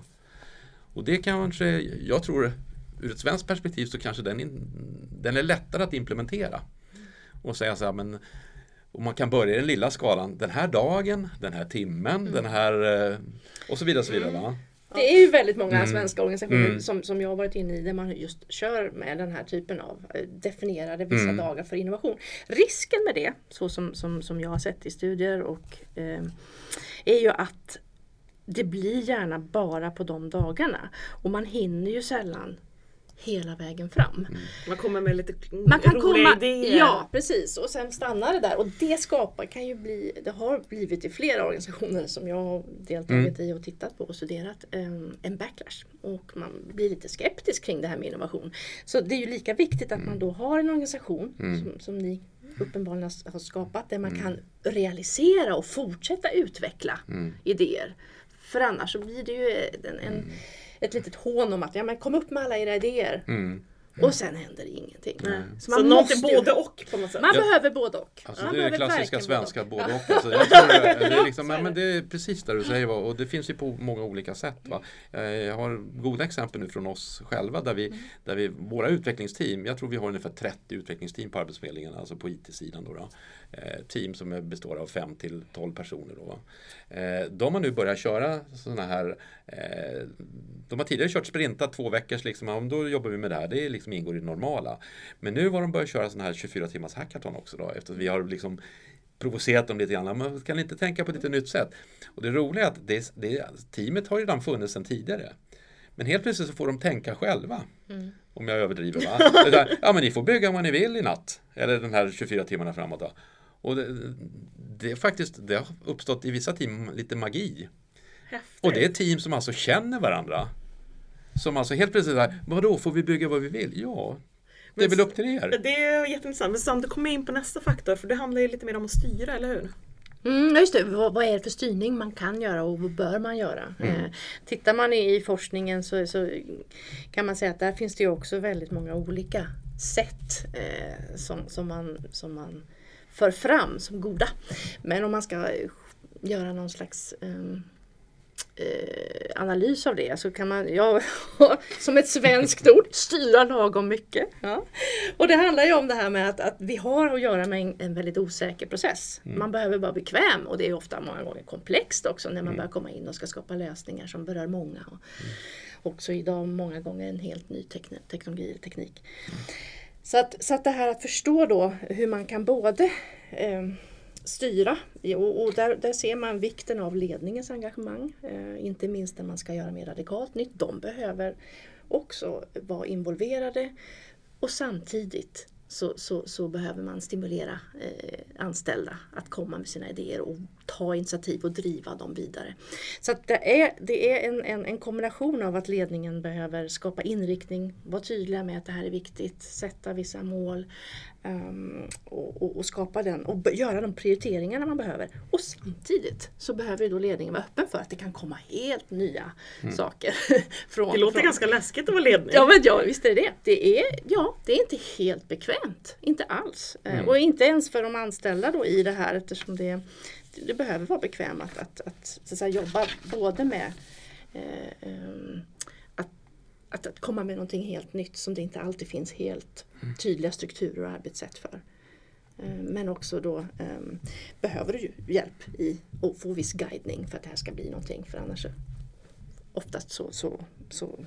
Och det kanske, jag tror ur ett svenskt perspektiv så kanske den, in, den är lättare att implementera. Och säga så här, men och man kan börja i den lilla skalan. Den här dagen, den här timmen, den här eh, och så vidare. Och så vidare va? Det är ju väldigt många Mm. svenska organisationer Mm. som, som jag har varit inne i där man just kör med den här typen av eh, definierade vissa Mm. dagar för innovation. Risken med det, så som, som, som jag har sett i studier, och, eh, är ju att det blir gärna bara på de dagarna. Och man hinner ju sällan hela vägen fram. Man kommer med lite Man kan roliga komma, idéer. ja precis. Och sen stannar det där. Och det skapar kan ju bli, det har blivit i flera organisationer som jag har deltagit i och tittat på och studerat em, en backlash. Och man blir lite skeptisk kring det här med innovation. Så det är ju lika viktigt att man då har en organisation som, som ni uppenbarligen har skapat där man kan realisera och fortsätta utveckla idéer. För annars så blir det ju en, en, ett litet hån om att ja, men kom upp med alla era idéer Mm och sen händer det ingenting. Nej. Så Så, man någonting måste ju- både och på något sätt. Man Ja. behöver både och. Alltså Man det är klassiska svenska både både och. och. Alltså, jag tror det, det, är liksom, ja, men det är precis det du säger. Va? Och det finns ju på många olika sätt. Va? Eh, Jag har goda exempel nu från oss själva där vi, där vi våra utvecklingsteam, jag tror vi har ungefär 30 utvecklingsteam på Arbetsförmedlingen, alltså på IT-sidan. Då, då. Eh, Team som är- består av 5 till 12 personer. Då, va? Eh, De har nu börjat köra sådana här De har tidigare kört sprintat två veckors, liksom, då jobbar vi med det här, det liksom ingår i det normala. Men nu har de börjat köra sådana här 24 timmars hackathon också då, efter att vi har liksom provocerat dem lite grann. Man kan inte tänka på ett lite nytt sätt. Och det roliga är att det, det, teamet har ju redan funnits sedan tidigare. Men helt plötsligt så får de tänka själva. Om jag överdriver va? Ja men ni får bygga vad ni vill i natt. Eller den här 24 timmarna framåt då. Och det, det är faktiskt, det har uppstått i vissa team lite magi. Häftigt. Och det är team som alltså känner varandra. Som alltså helt plötsligt säger, vadå, får vi bygga vad vi vill? Ja, det är väl upp till er. Det är jätteintressant. Men samtidigt kommer jag in på nästa faktor för det handlar ju lite mer om att styra, eller hur? Mm, just det, vad, vad är det för styrning man kan göra och vad bör man göra? Eh, tittar man i, i forskningen så, så kan man säga att där finns det ju också väldigt många olika sätt eh, som, som, man, som man för fram som goda. Men om man ska eh, göra någon slags ehm, eh, analys av det så kan man, ja, som ett svenskt ord, styra lagom mycket. Ja. Och det handlar ju om det här med att, att vi har att göra med en, en väldigt osäker process. Man behöver vara bekväm och det är ofta många gånger komplext också när man börjar komma in och ska skapa lösningar som berör många. Och Också idag många gånger en helt ny tekn- teknologi eller teknik. Så att, så att det här att förstå då hur man kan både eh, styra och, och där, där ser man vikten av ledningens engagemang. Eh, inte minst när man ska göra mer radikalt nytt. De behöver också vara involverade och samtidigt så, så, så behöver man stimulera eh, anställda att komma med sina idéer och ta initiativ och driva dem vidare. Så att det är, det är en, en, en kombination av att ledningen behöver skapa inriktning, vara tydliga med att det här är viktigt, sätta vissa mål ehm, och, och, och skapa den och göra de prioriteringarna man behöver. Och samtidigt så behöver ju då ledningen vara öppen för att det kan komma helt nya saker. från, Det låter från, ganska läskigt att vara ledning. Ja men ja, visst är det det. Det är, ja, det är inte helt bekvämt. Inte alls. Eh, Och inte ens för de anställda då i det här eftersom det, det behöver vara bekvämt att, att, att, så att säga, jobba både med eh, ehm, att, att, komma med någonting helt nytt som det inte alltid finns helt tydliga strukturer och arbetssätt för. Eh, Men också då ehm, behöver du ju hjälp i att få viss guidning för att det här ska bli någonting. För annars oftast så, så, så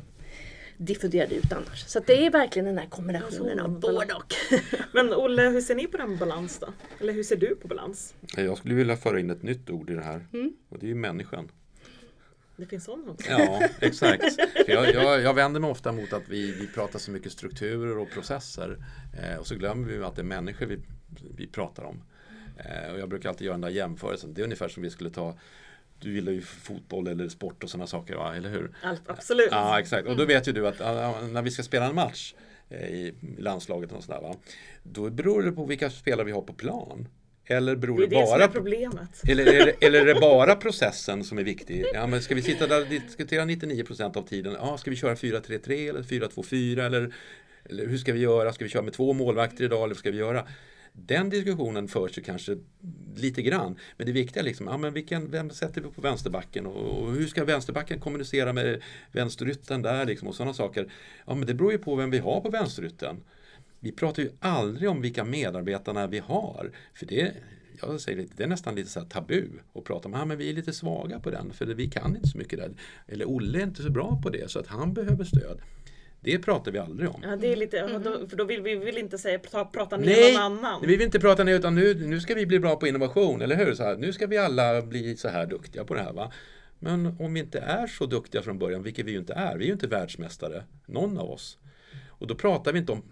diffunderar det ut annars. Så att det är verkligen den här kombinationen av både och. Men Olle, hur ser ni på den balans då? Eller hur ser du på balans? Jag skulle vilja föra in ett nytt ord i det här. Mm. Och det är ju människan. Det finns sådana också. Ja, exakt. Jag, jag, jag, vänder mig ofta mot att vi, vi pratar så mycket strukturer och processer eh, och så glömmer vi att det är människor vi, vi pratar om. Eh, och jag brukar alltid göra den där jämförelsen. Det är ungefär som vi skulle ta du gillar ju fotboll eller sport och sådana saker, va? eller hur? Allt, absolut. Ja, exakt. Och då vet ju du att när vi ska spela en match eh, i landslaget och sådär, va? då beror det på vilka spelare vi har på plan. Eller beror det, det, bara problemet. Eller, eller, eller är det bara processen som är viktig? Ja, men ska vi sitta där och diskutera 99% av tiden? Ja, ska vi köra 4-3-3 eller 4-2-4 eller, eller hur ska vi göra? Ska vi köra med två målvakter idag eller vad ska vi göra? Den diskussionen förs ju kanske lite grann. Men det viktiga är liksom, ja, men vilken, vem sätter vi på vänsterbacken och, och hur ska vänsterbacken kommunicera med vänsterytten där liksom och sådana saker. Ja men det beror ju på vem vi har på vänsterytten. Vi pratar ju aldrig om vilka medarbetarna vi har. För det, jag säger det är nästan lite så tabu att prata om att men vi är lite svaga på den för vi kan inte så mycket där. Eller Olle är inte så bra på det så att han behöver stöd. Det pratar vi aldrig om. Ja, det är lite, mm. för då vill vi vill inte säga prata, prata ner Nej, någon annan. vi vill inte prata ner utan nu, nu ska vi bli bra på innovation, eller hur? Så här, nu ska vi alla bli så här duktiga på det här. Va? Men om vi inte är så duktiga från början, vilket vi ju inte är, vi är ju inte världsmästare, någon av oss. Och då pratar vi inte om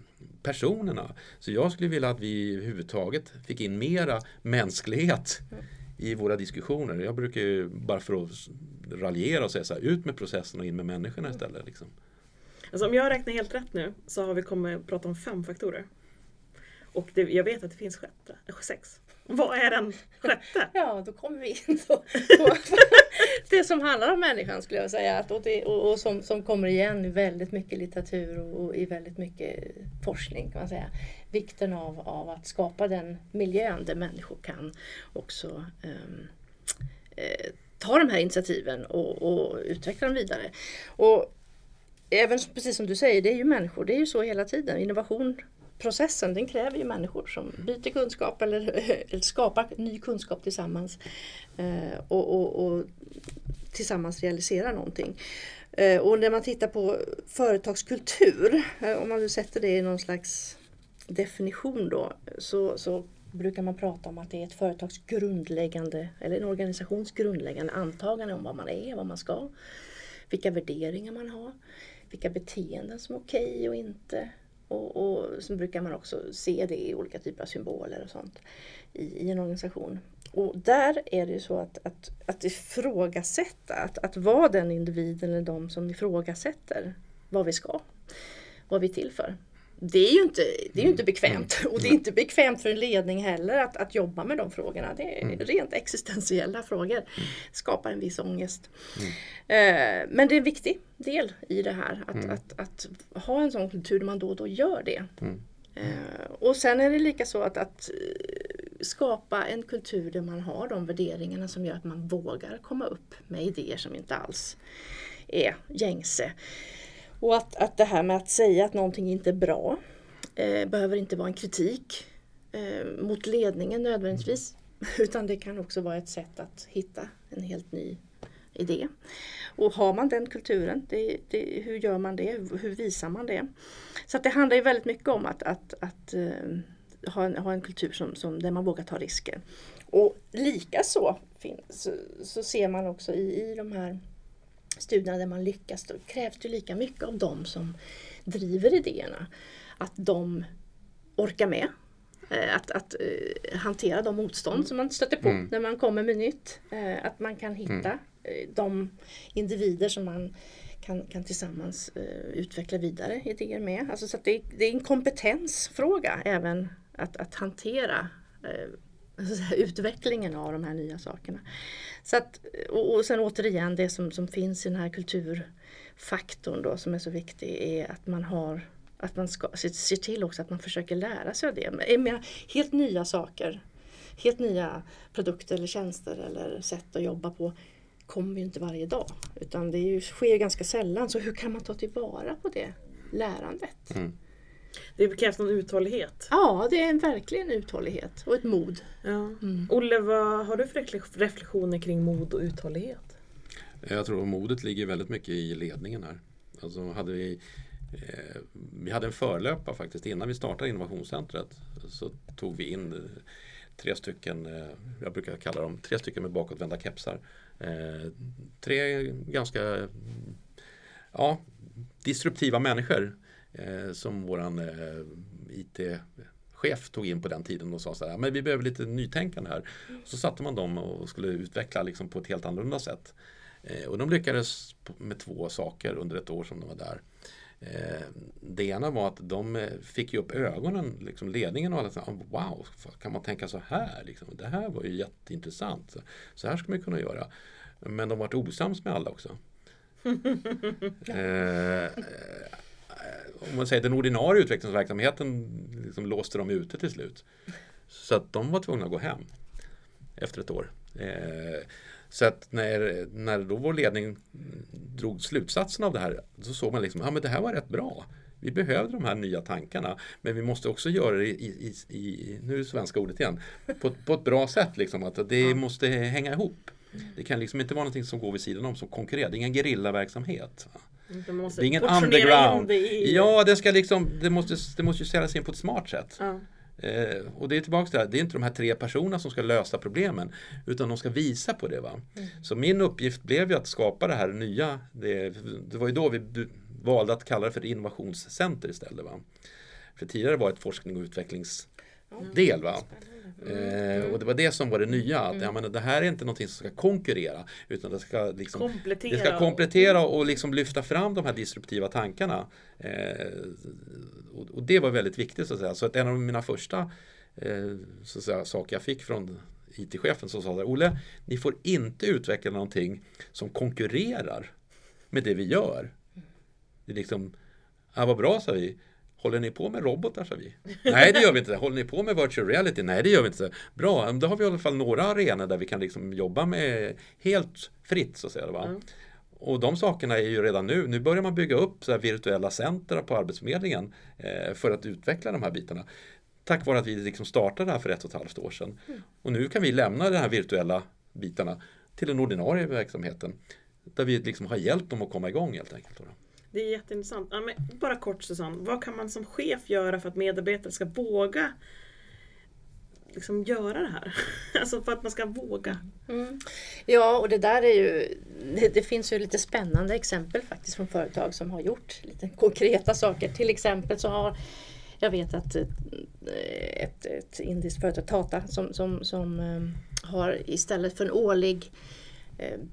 personerna. Så jag skulle vilja att vi överhuvudtaget fick in mera mänsklighet i våra diskussioner. Jag brukar ju bara för att raljera och säga så här, ut med processen och in med människorna istället. Liksom. Alltså om jag räknar helt rätt nu så har vi kommit att prata om fem faktorer. Och det, jag vet att det finns sjätte, äh, sex. Vad är den sjätte? ja, då kommer vi in på, på det som handlar om människan skulle jag säga. Att, och, det, och, och som, som kommer igen i väldigt mycket litteratur och, och, i väldigt mycket forskning kan man säga. Vikten av, av att skapa den miljön där människor kan också um, eh, ta de här initiativen och, och utveckla dem vidare. Och även precis som du säger, det är ju människor. Det är ju så hela tiden. Innovationsprocessen den kräver ju människor som byter kunskap eller, eller skapar ny kunskap tillsammans. Eh, och, och, och, tillsammans realiserar någonting. Eh, och när man tittar på företagskultur, eh, om man nu sätter det i någon slags definition då, så, så brukar man prata om att det är ett företags grundläggande, eller en organisations grundläggande antagande om vad man är, vad man ska, vilka värderingar man har vilka beteenden som är okej okay och inte. Och, och så brukar man också se det i olika typer av symboler och sånt i, i en organisation. Och där är det ju så att, att, att ifrågasätta, att, att vara den individen eller de som ifrågasätter vad vi ska, vad vi är till för det är ju inte, det är inte mm. bekvämt. Mm. Och det är inte bekvämt för en ledning heller att, att jobba med de frågorna. Det är mm. rent existentiella frågor. Skapar en viss ångest. Eh, men det är en viktig del i det här. Att, att, att, ha en sån kultur där man då och då gör det. Eh, och sen är det lika så att, att eh, skapa en kultur där man har de värderingarna som gör att man vågar komma upp med idéer som inte alls är gängse. Och att, att det här med att säga att någonting inte är bra eh, behöver inte vara en kritik eh, mot ledningen nödvändigtvis. Utan det kan också vara ett sätt att hitta en helt ny idé. Och har man den kulturen, det, det, hur gör man det? Hur visar man det? Så det handlar ju väldigt mycket om att, att, att eh, ha, en, ha en kultur som, som, där man vågar ta risker. Och likaså så, så ser man också i, i de här studierna där man lyckas, då krävs det lika mycket av dem som driver idéerna. Att de orkar med. Eh, att, att uh, hantera de motstånd mm. som man stöter på mm. när man kommer med nytt. Uh, att man kan hitta uh, de individer som man kan, kan tillsammans utveckla vidare idéer med. Alltså så det, det, är en kompetensfråga även att, att hantera Alltså, utvecklingen av de här nya sakerna. Så att, och, och sen återigen det som, som finns i den här kulturfaktorn då som är så viktig är att man har att man ska, ser till också att man försöker lära sig av det. Med helt nya saker, helt nya produkter eller tjänster eller sätt att jobba på kommer ju inte varje dag. Utan det ju, sker ganska sällan. Så hur kan man ta tillvara på det lärandet? Mm. Det krävs någon uthållighet. Ja, det är en, verkligen uthållighet och ett mod. Ja. Mm. Olle, vad har du för reflektioner kring mod och uthållighet? Jag tror att modet ligger väldigt mycket i ledningen här. Alltså hade vi, eh, vi hade en förlöpa faktiskt innan vi startade innovationscentret. Så tog vi in tre stycken, eh, jag brukar kalla dem tre stycken med bakåtvända kepsar. Eh, tre ganska ja, disruptiva människor eh, som våran eh, IT-chef tog in på den tiden och sa så här, men vi behöver lite nytänkande här. Så satte man dem och skulle utveckla liksom på ett helt annorlunda sätt. Eh, och de lyckades med två saker under ett år som de var där. Eh, det ena var att de eh, fick upp ögonen, liksom ledningen och alla sa, wow, kan man tänka så här? Liksom, det här var ju jätteintressant. Så här ska man kunna göra. Men de var osams med alla också. eh, om man säger den ordinarie utvecklingsverksamheten liksom låste de ute till slut. Så att de var tvungna att gå hem efter ett år. Eh, så att när, när då vår ledning drog slutsatsen av det här så såg man liksom att ja, det här var rätt bra. Vi behövde de här nya tankarna men vi måste också göra det i, i, i nu är det svenska ordet igen, på, på ett bra sätt. Liksom, att det ja. måste hänga ihop. Det kan liksom inte vara någonting som går vid sidan om som konkurrerar. Det är ingen gerillaverksamhet. Det är ingen underground. Det i... Ja, det, ska liksom, det, måste, det måste ju säljas in på ett smart sätt. Ja. Eh, och det är tillbaka till det här, det är inte de här tre personerna som ska lösa problemen utan de ska visa på det. Va? Mm. Så min uppgift blev ju att skapa det här nya. Det, det var ju då vi valde att kalla det för innovationscenter istället. Va? För tidigare var det ett forskning och utvecklingsdel. Va? Mm. Eh, och det var det som var det nya. Att, mm. jag menar, det här är inte någonting som ska konkurrera. Utan det ska, liksom, komplettera, det ska komplettera och liksom lyfta fram de här disruptiva tankarna. Eh, och, och, det var väldigt viktigt. Så att, säga. så att en av mina första eh, så att säga, saker jag fick från IT-chefen som sa Olle, ni får inte utveckla någonting som konkurrerar med det vi gör. Det är liksom, ja, vad bra sa vi. Håller ni på med robotar, sa vi. Nej, det gör vi inte. Håller ni på med virtual reality? Nej, det gör vi inte. Bra, då har vi i alla fall några arenor där vi kan liksom jobba med helt fritt, så att säga. Va? Mm. Och de sakerna är ju redan nu. Nu börjar man bygga upp så virtuella center på Arbetsförmedlingen eh, för att utveckla de här bitarna. Tack vare att vi liksom startade det här för ett och ett halvt år sedan. Mm. Och nu kan vi lämna de här virtuella bitarna till den ordinarie verksamheten. Där vi liksom har hjälpt dem att komma igång helt enkelt. Då. Det är jätteintressant. Ja, men bara kort Susanne, vad kan man som chef göra för att medarbetare ska våga liksom göra det här? alltså för att man ska våga. Mm. Ja, och det där är ju det, det, finns ju lite spännande exempel faktiskt från företag som har gjort lite konkreta saker. Till exempel så har jag vet att ett, ett, ett indiskt företag, Tata, som, som, som eh, har istället för en årlig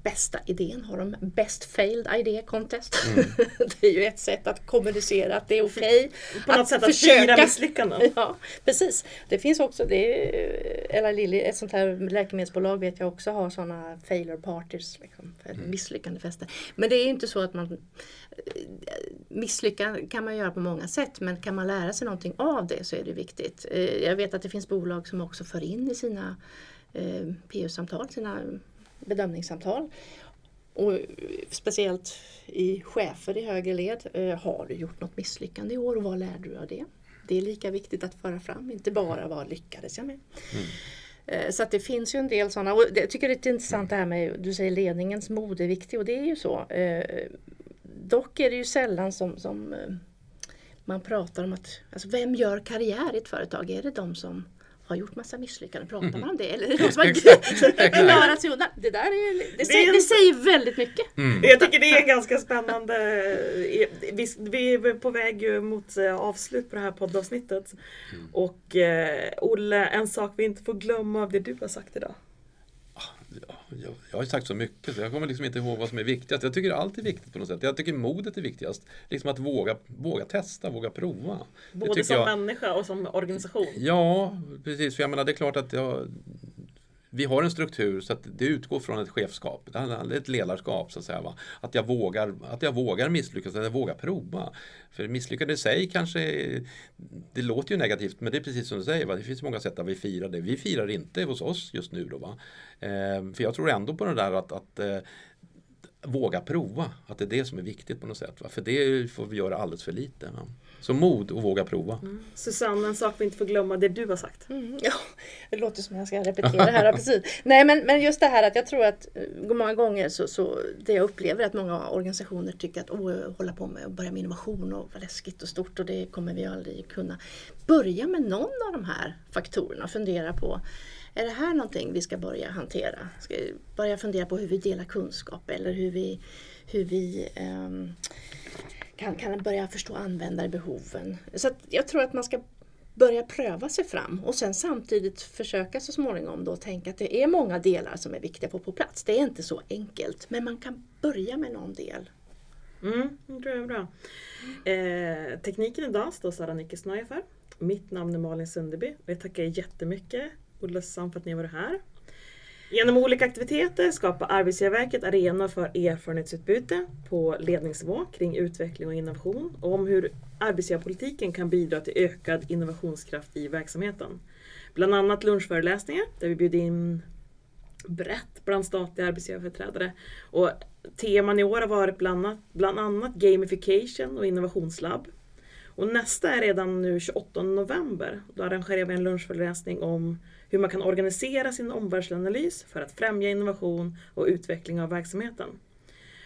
bästa idén har de Best Failed Idea Contest. Mm. det är ju ett sätt att kommunicera att det är okej. Okay På något sätt att fira misslyckanden. Ja, precis. Det finns också, det är, Ella Lilly, ett sånt här läkemedelsbolag vet jag också har sådana failure parties, liksom, mm. misslyckandefester. Men det är inte så att man Misslyckan kan man göra på många sätt men kan man lära sig någonting av det så är det viktigt. Eh, jag vet att det finns bolag som också för in i sina eh, PU-samtal, sina bedömningssamtal. Och speciellt i chefer i högre led. Eh, har du gjort något misslyckande i år och vad lärde du av det? Det är lika viktigt att föra fram, inte bara vad lyckades jag med. Mm. Eh, så att det finns ju en del sådana. Och jag tycker det är intressant det här med, du säger ledningens mod är viktig och det är ju så. Eh, dock är det ju sällan som, som man pratar om att, alltså vem gör karriär i ett företag? Är det de som har gjort massa misslyckanden. Pratar man om det? Eller är det någon som har klarat sig undan? Det, där är, det, det, säger, det säger väldigt mycket. Mm. Jag tycker det är ganska spännande. Vi, vi är på väg mot eh, avslut på det här poddavsnittet. Mm. Och eh, Olle, en sak vi inte får glömma av det du har sagt idag jag, jag har sagt så mycket så jag kommer liksom inte ihåg vad som är viktigast. Jag tycker allt är viktigt på något sätt. Jag tycker modet är viktigast. Liksom att våga, våga testa, våga prova. Både som jag, människa och som organisation? Ja, precis. För jag menar det är klart att jag, vi har en struktur så att det utgår från ett chefskap, ett ledarskap så att säga. Va? Att, jag vågar, att jag vågar misslyckas, att jag vågar prova. För misslyckande i sig kanske, det låter ju negativt men det är precis som du säger, va? det finns många sätt att vi firar det. Vi firar inte hos oss just nu då. Va? Ehm, för jag tror ändå på det där att, att eh, våga prova. Att det är det som är viktigt på något sätt. Va? För det får vi göra alldeles för lite. Va? Så mod och våga prova. Mm. Susanne, en sak vi inte får glömma, det du har sagt. Mm, ja, det låter som jag ska repetera här. precis. Nej men, men just det här att jag tror att eh, många gånger så, så det jag upplever att många organisationer tycker att åh, hålla på med att börja med innovation och vad läskigt och stort och det kommer vi aldrig kunna. Börja med någon av de här faktorerna och fundera på är det här någonting vi ska börja hantera? Ska vi börja fundera på hur vi delar kunskap eller hur vi, hur vi um, kan, kan börja förstå användarbehoven. Så jag tror att man ska börja pröva sig fram och sen samtidigt försöka så småningom då tänka att det är många delar som är viktiga att få på plats. Det är inte så enkelt men man kan börja med någon del. Mm, det tror jag är bra. Eh, tekniken idag står Sara Nickesnoja för. Mitt namn är Malin Sunderby och jag tackar jättemycket Olle Sam för att ni har varit här. Genom olika aktiviteter skapar Arbetsgivarverket arenor för erfarenhetsutbyte på ledningsnivå kring utveckling och innovation och om hur arbetsgivarpolitiken kan bidra till ökad innovationskraft i verksamheten. Bland annat lunchföreläsningar där vi bjuder in brett bland statliga arbetsgivarföreträdare. Och teman i år har varit bland annat, bland annat gamification och innovationslabb. Och nästa är redan nu 28 november. Då arrangerar vi en lunchföreläsning om hur man kan organisera sin omvärldsanalys för att främja innovation och utveckling av verksamheten.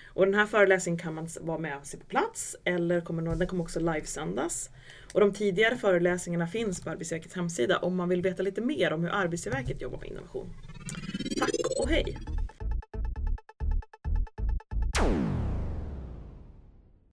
Och den här föreläsningen kan man vara med sig på plats eller kommer, den kommer också livesändas. Och de tidigare föreläsningarna finns på Arbetsverkets hemsida om man vill veta lite mer om hur Arbetsverket jobbar med innovation. Tack och hej!